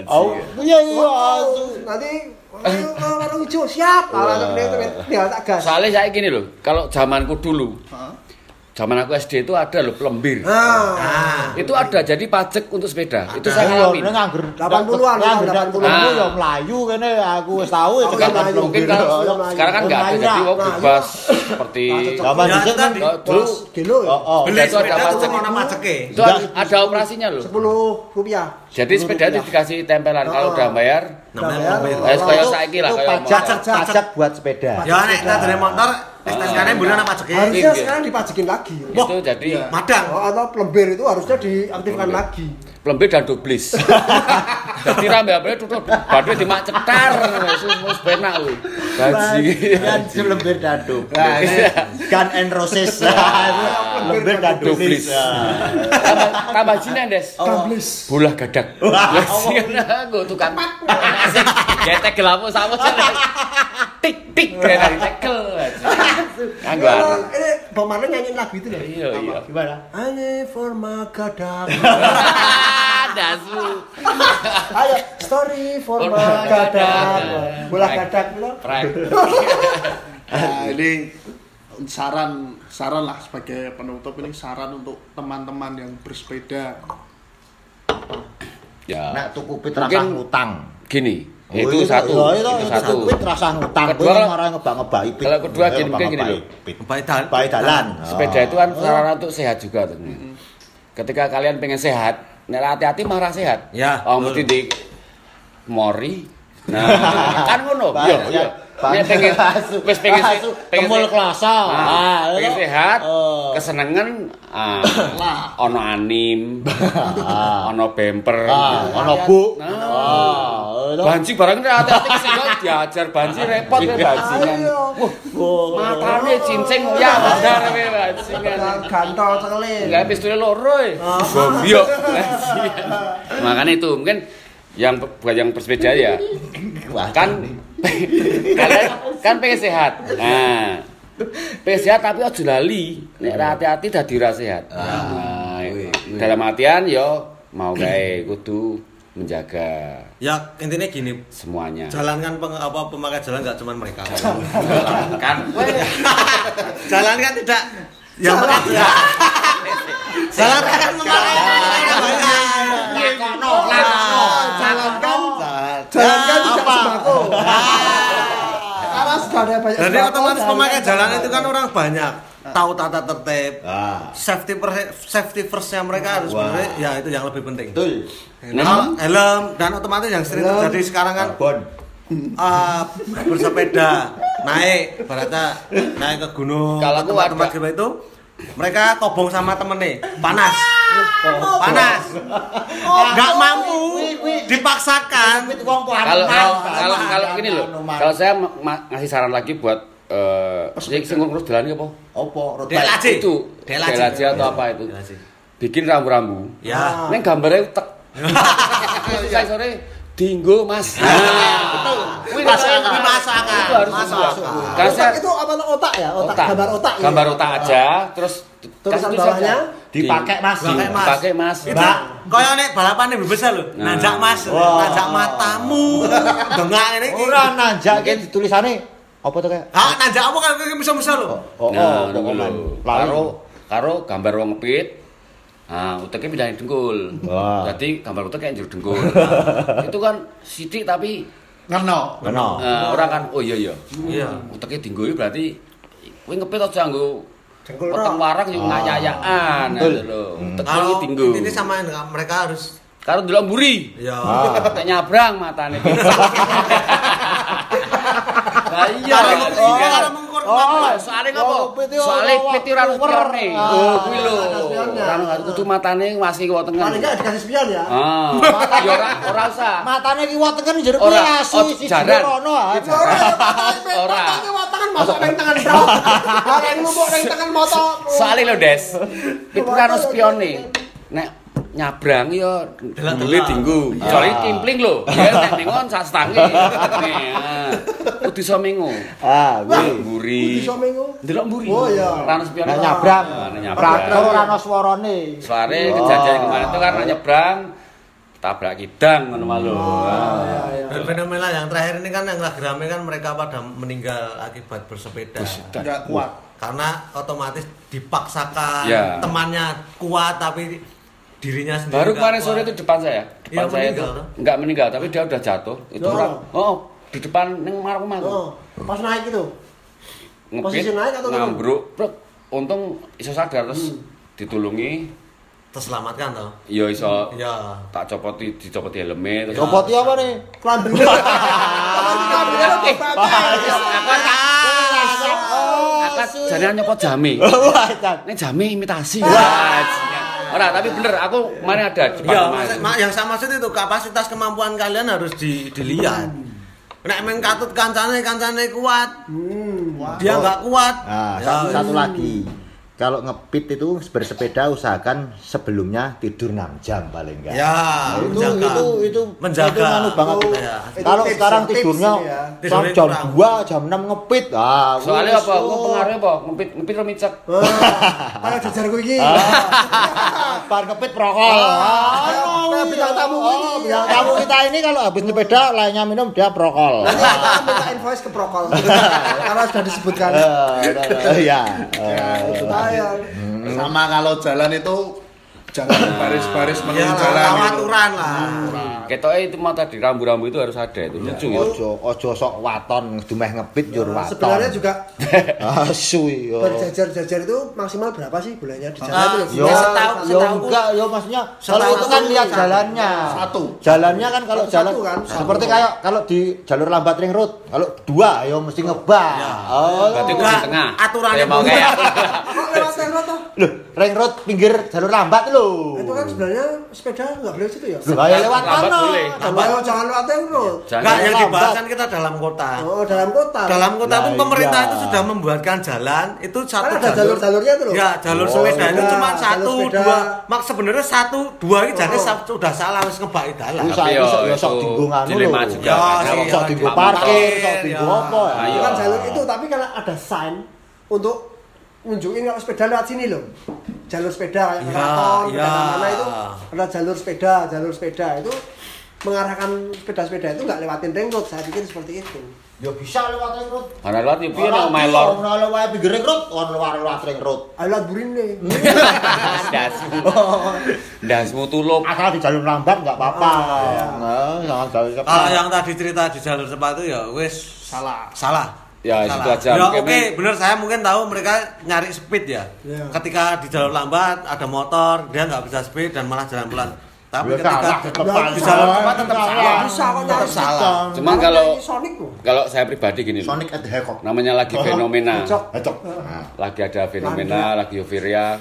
Oh, iya iya asu. Nanti warung hijau siap. Langsung dia itu tinggal tak gas. Soalnya saya gini loh, kalau zamanku dulu, Hah? Zaman aku SD itu ada loh pelembir. Nah, Itu ada jadi pajak untuk sepeda. Itu saya Iya, ngalamin. ini nganggur 80-an, nganggur 80-an. 80 ya melayu kene aku wis tahu ya Oh, iya, Melayu. Mungkin Melayu. sekarang kan nggak ada, jadi wong Nah, bebas seperti Zaman Ya, dhisik kan kalau dulu ya. Oh, oh. Beli Itu ada sepeda pajak. tuh ono pajake. itu ada, ada operasinya loh. 10 rupiah. Jadi sepeda itu dikasih tempelan kalau Oh. udah bayar. Namanya Bayar. Eh, Oh, kayak Itu- saiki lah itu kayak pajak pajak buat sepeda. Ya nek dari motor STNK-nya boleh ana pajake. Harusnya Iya. sekarang dipajekin lagi. Itu jadi Madang. Oh, atau pelembir itu harusnya diaktifkan lagi. pelembir dan dublis. Jadi rambe-rambe tutup badhe dimak cetar wis penak kuwi. Gaji. Kan selembir dan dublis. Nah, Gun and Roses. Lembir dan dublis. Dublis. Tambah tambah jinen, Des. Kablis. Bolah gadak. Aku tukang getek gelamu sama tik tik kayak tekel. Anggo Kalau arep. ini Bang Marley nyanyiin lagu itu loh. Iya iya. Gimana? Ane forma gadak. Dasu. Ayo, story forma Forma gadak. gadak. Bola gadak. Prek. Nah, ini saran saran lah sebagai penutup ini saran untuk teman-teman yang bersepeda. Ya. Nek tuku pit Mungkin- rasa ngutang. Gini, Oh, itu satu, iya, itu satu. Pit rasa ngutang. Kedua, Kowe marah ngebak-ngebaki pit. kalau kedua gini, mungkin gini loh. dal. Baik dalan. Sepeda itu kan sarana untuk sehat juga tuh. Ketika kalian pengen sehat, nek hati-hati marah sehat. Ya, Oh, mesti di mori. Nah, kan ngono. Iya, iya. Nek pengen wis pengen se- pengen kemul se- kloso. Ah, Ah, pengen itu. sehat, Oh. kesenengan ah, ono anim, ono bemper, Ah, gitu. ono bu. Nah, Ah, banci barang ini hati-hati ke sini diajar banci repot ya Oh. matane cincing ya benar ya bajingan. Gantol cekelin. Enggak pistolnya loro. Gombyo. Bajingan. Makanya itu mungkin yang buat yang bersepeda ya kan kalian kan pengen sehat. Nah, pengen sehat tapi aja lali. Nek hati-hati dadi ra sehat. Nah, dalam artian yo mau gawe kudu menjaga Ya intinya gini, semuanya. jalankan peng, apa pemakai jalan nggak cuma mereka. kan jalan kan tidak yang memakai jalan kan memakai Jalankan, jalankan tidak sembako. Karena sudah ada banyak Jadi otomatis pemakai jalan itu kan orang banyak. Tahu tata tertib, Ah, safety per- safety firstnya mereka harus ya itu yang lebih penting. betul. Nah, helm dan otomatis yang sering Helm. terjadi sekarang kan uh, bersepeda naik berarti naik ke gunung Kalau tempat-tempat ada- itu mereka kobong sama temen nih panas. Panas nggak mampu dipaksakan. Kalau kalau kalau kalau gini loh kalau saya ngasih saran lagi buat eh sing sing ngurus jalan apa? Opo road Dek bike? laci. itu. Delaji. delaji atau apa itu? Delaji. bikin rambu-rambu. Ya. Neng gambarnya utek. Saya sore dinggo mas. Nah, Kuwi Masuk Masuk. Itu harus Masuk akal. Karena saya Otak itu apa otak ya? Otak, gambar otak. ya? Gambar otak aja, terus Tulisan kasih tulisan bawahnya, dipakai, Mas. Di- Dipakai, Mas. Itu kaya nek balapan lebih besar loh Nah. nanjak mas nanjak matamu dengak ini. Ora nanjak ki tulisane apa tuh kayak? ah nanjak apa kan kayak bisa-bisa loh Oh, Nah, oh, lho. Lalu. Karo karo gambar wong ngepit. Nah, uteknya pindahin dengkul. Wah. Jadi gambar utek kayak jero dengkul. itu kan sidik tapi Ngeno. Ngono. Eh, orang kan oh iya iya. Iya. Uteke dinggo iki berarti kowe ngepit aja nggo Jengkol potong yo Ah. ngayayaan Betul. gitu lho. Hmm. Teko Kalau ini dengan mereka harus Karo delok mburi. ya Ah. Nek nyabrang matane. Lah iya. Oh, kalau mengukur Oh, soalnya? Oh, piti ora Soalnya piti ora harus wa- pione. Ah, Oh, kuwi lho. Ora harus kudu matane masih kiwa tengen. Paling enggak dikasih spion ya. Ah, ya ora ora usah. Matane kiwa tengen jero Ora, kuwi oh, siji rono ah. Ora. tangan masuk nang tangan bro. Orang numpuk nang tangan motor. Soalnya lho, Des. Piti ora harus pione. Nek nyabrang yo dulu dinggo. Soalnya kimpling lho. Ya nek mengon sak setange. Ah. Kudu iso mengo. Ah, kuwi. Mburi. Bisa mengo. Delok mburi. Oh, iya. Pione. Nek nyabrang. Ah, nyabrang. ora ono swarane. Oh. kejadian kemarin itu karena nyebrang tabrak kidang ngono malu. dan fenomena yang terakhir ini kan yang lagi rame kan mereka pada meninggal akibat bersepeda Enggak kuat. karena otomatis dipaksakan Ya. temannya kuat tapi dirinya sendiri Baru nggak kemarin sore itu depan saya. Depan Iya, saya itu meninggal, toh? enggak meninggal tapi dia udah jatuh. Itu Ya. orang. Oh, di depan neng marung Oh, marung. pas naik itu. Ngepit, posisi naik atau turun? ngambruk. Bruk. Untung iso sadar terus ditulungi. terselamatkan toh Ya iso ya tak copoti dicopoti helmnya terus. Copoti apa nih? Kelamben. Aku jane nyopot jame. Wah, Chan. Ini jame imitasi. Wah. Ora, tapi bener aku kemarin ada di ya maksud- yang sama maksud itu kapasitas kemampuan kalian harus di- dilihat. Nek main katut kancane kancane kuat. Hmm, dia nggak kuat. Nah, Ya, satu, satu lagi. Kalau ngepit itu bersepeda usahakan sebelumnya tidur 6 jam paling enggak. ya Nah, itu, menjaga. itu itu menjaga itu nganu banget. Oh, Ya. itu Kalau tips sekarang ya, tips tidurnya ya. Tidurnya jam kurang. 2, jam 6 ngepit. Ah, Soalnya apa? Aku oh. pengaruhnya apa? Ngepit ngepit ro micek. Kayak jajarku iki. Bar ngepit prokol. Ah, Kayak bintang tamu oh, ini. bintang tamu kita ini kalau habis sepeda lainnya minum dia prokol. Nanti kita minta invoice ke Prokol. Karena sudah disebutkan. Eh, Iya. Sama kalau jalan itu jangan baris-baris ya menuju lah, jalan gitu. aturan lah Ketoknya itu mah tadi rambu-rambu itu harus ada itu lucu ya. Ojo ojo sok waton dumeh ngepit jur waton. Sebenarnya juga asu yo. berjajar-jajar itu maksimal berapa sih bulannya di jalan Ah, itu? Yo, Ya, setahu- yo setahu- enggak, yo maksudnya kalau itu kan aku lihat satu. jalannya. Satu. Jalannya kan kalau Satu jalan kan, satu. seperti kayak kalau di jalur lambat ring road, kalau dua yo mesti ngebak. Oh, Berarti di tengah. aturannya mau kayak Kok lewat lewat toh? loh, ring road pinggir jalur lambat lho. Itu kan sebenarnya sepeda nggak boleh situ ya? Loh, kayak lewat Lambat mana? boleh. Jangan lewat yang road. Jangan Enggak, yang dibahas kan kita dalam kota. Oh, dalam kota. Dalam kota Nah, pun pemerintah iya. itu sudah membuatkan jalan itu satu Kan ada jalur-jalurnya itu loh. Ya, jalur Oh, sepeda itu sepeda, cuma jalur satu, sepeda. dua. Mak sebenarnya satu, dua ini jadi Oh. sudah salah wis ngebaki dalan. Wis Tapi saiki yo, sok itu dinggo nganu lho. Ya, Karena ya, Sok dinggo Pak parkir, motor. sok dinggo Ya. apa ya? Bukan jalur itu, tapi kalau ada sign untuk nunjukin kalau sepeda lewat sini loh. Jalur sepeda kayak Ya, keraton, ya. mana itu ada jalur sepeda, jalur sepeda itu mengarahkan sepeda-sepeda itu nggak lewatin ring road. Saya pikir seperti itu. Yo bisa lewat ring road. Karena lewat ya piye nek bisa, lor. ora lewat pinggir ring road, ora lewat lewat ring road. Ayo lewat burine. Dasmu. Dasmu tulup. Asal di jalur lambat nggak apa-apa. iya. Nah, jangan jalur cepat. Kalau yang tadi cerita di jalur cepat itu ya wis Salah. salah. Ya, Salah. situ aja. Ya Mungkin- oke, bener saya mungkin tahu mereka nyari speed ya. Iya. Ketika di jalur lambat ada motor, dia nggak bisa speed dan malah jalan pelan. Tapi Ya, ketika salah, Nggak di bisa. jalur cepat tetap Salah. salah. Bisa kok Tetap nyari salah. Cuman kalau ini Sonic loh. kalau saya pribadi gini. Sonic at the Hedgehog. Namanya lagi fenomena. Hedgehog. Nah. Lagi ada fenomena, lagi euforia.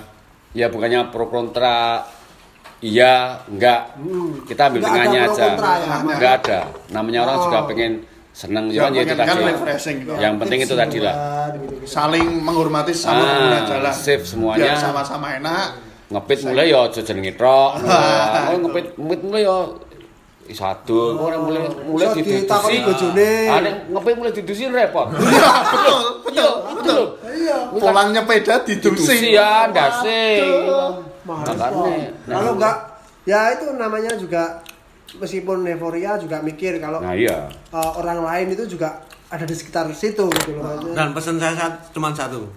Ya bukannya pro kontra Iya, enggak. Kita ambil tengahnya aja. kontra ya? Enggak ada. Namanya orang Oh. juga pengen seneng Ya, ya, ya itu kan tadi. refreshing gitu. Yang penting itu tadi lah. Saling menghormati sama Ah, pengguna jalan. safe semuanya. Biar sama-sama enak. ngepit mulai ya aja jenenge tok. Oh ngepit ngepit mulai ya iso adul. Kok ora mulai mulai ditakoni bojone. Ah nek ngepit mulai didudusi repot. Iya, betul, betul, betul. Iya. Pulang nyepeda Didusi didusi. ya ndase. Mahal Makanya. Kalau enggak ya itu namanya juga meskipun euforia juga mikir kalau Nah iya. uh, orang lain itu juga ada di sekitar situ gitu loh maksudnya. Dan pesan saya cuma satu.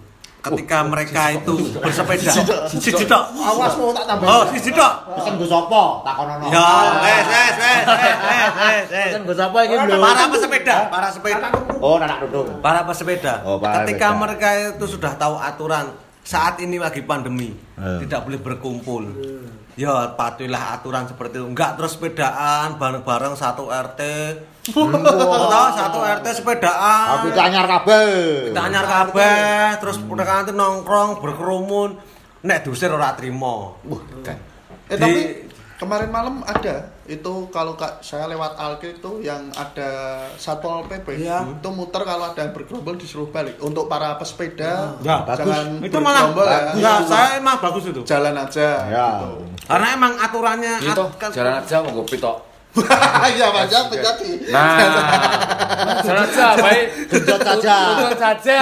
Ketika mereka itu bersepeda, siji tok. Awas mau tak tambah. Oh, siji tok. Pesen gue sopo, takonono. Ya, wes, wes, wes, wes, wes, wes, wes. Nggo sapa iki lho? Para pesepeda, para sepeda. Oh, anak dudung. Para pesepeda. Oh, para Ketika mereka itu sudah tahu aturan saat ini lagi pandemi, Eh. tidak boleh berkumpul. Ya, patuhilah aturan seperti itu. Enggak terus sepedaan bareng-bareng satu RT. Tahu satu RT sepedaan. Aku tanyar kabeh. Kita anyar kabeh, terus udah nanti nongkrong berkerumun. Nek diusir ora trimo. Wah, kan. Eh tapi kemarin malam ada itu kalau kak saya lewat Alki itu yang ada satpol pp Iya. itu muter kalau ada yang bergerombol disuruh balik untuk para pesepeda Ya, jangan Itu malah ya. enggak, saya emang bagus itu. jalan aja Ya. gitu. Karena emang aturannya Itu at- kan- jalan aja mau ngopi tok. Iya banyak terjadi Nah, jalan aja, baik. Genjot saja. Genjot saja.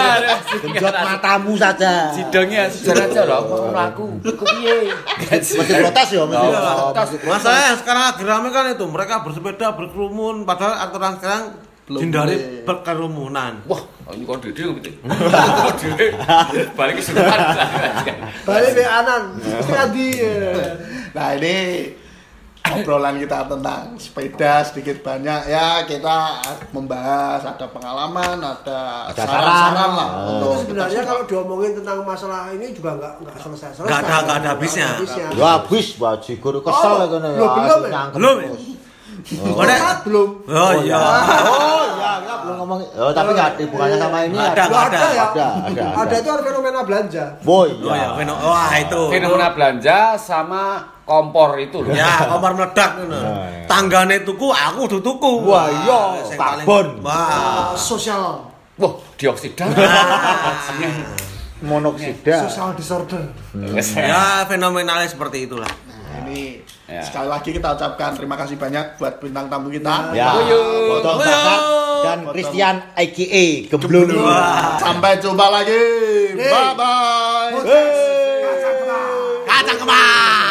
Genjot matamu saja. Sidangnya jalan aja loh, aku melaku. Iku piye? Mesti protes ya, mesti. Iya. Oh, Protes. Masalahnya sekarang lagi rame kan itu mereka bersepeda berkerumun padahal aturan sekarang hindari berkerumunan. Wah, ini kok dede gitu. Kok dede. Balik ke sunat. Balik be anan. Mesti adi. nah ini obrolan kita tentang sepeda sedikit banyak ya kita membahas ada pengalaman ada saran-saran saran. lah Oh. untuk Itu sebenarnya kalau diomongin tentang masalah ini juga nggak nggak selesai selesai. Nggak ada- nggak ada habisnya. Ya habis bajigur kesel Oh, belum, belum ya? Belum ya? terus. Mana? belum. Oh iya. Oh iya, kita belum ngomong. Oh, tapi enggak ada hubungannya sama ini. Ada, ada, ada. Ada, ada, ada. Ada itu ada fenomena belanja. Boy, Oh ya, feno- wah itu. Fenomena belanja sama kompor itu loh. Ya, kompor meledak ngono. Nah. Tanggane tuku, aku udah tuku. Wah, iya, karbon. Wah. Sosial Wah, dioksida. monoksida. social disorder. Ya, fenomenalnya seperti itulah. Nah, ini Ya. sekali lagi kita ucapkan terima kasih banyak buat bintang tamu kita Ya, Bodong Boyo. Bakar dan Christian aka Geblung. sampai jumpa lagi bye bye Kacang kemar.